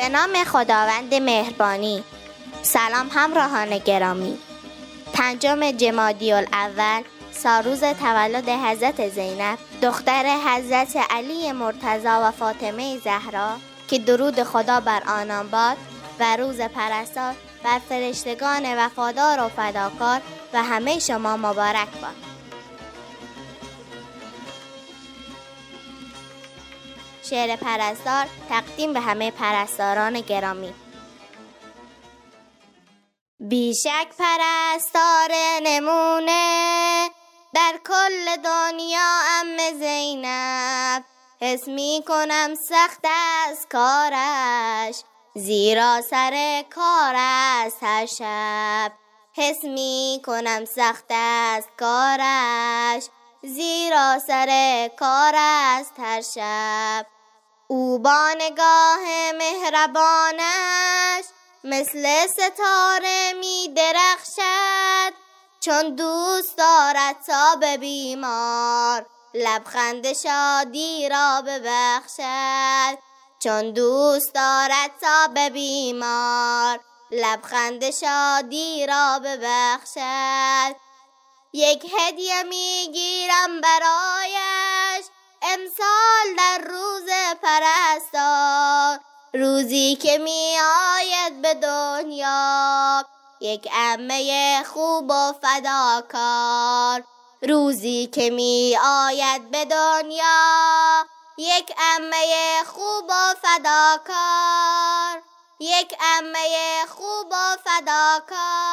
به نام خداوند مهربانی. سلام همراهان گرامی. پنجم جمادی الاول ساروز تولد حضرت زینب دختر حضرت علی مرتضا و فاطمه زهرا که درود خدا بر آنان باد و روز پرستار بر فرشتگان وفادار و فداکار و همه شما مبارک باد. شعر پرستار تقدیم به همه پرستاران گرامی. بیشک پرستار نمونه در کل دنیا ام زینب. حس می کنم سخت از کارش زیرا سر کار است هر شب. حس می کنم سخت از کارش زیرا سر کار است هر شب. او با نگاه مهربانش مثل ستاره می درخشد چون دوست دارد تا به بیمار. لبخند شادی را ببخشد چون دوست دارد تا به بیمار. لبخند شادی را ببخشد یک هدیه می‌گیرم برایش. امسال در روزی که می آید به دنیا یک امه خوب و فداکار. روزی که می آید به دنیا یک امه خوب و فداکار. یک امه خوب و فداکار.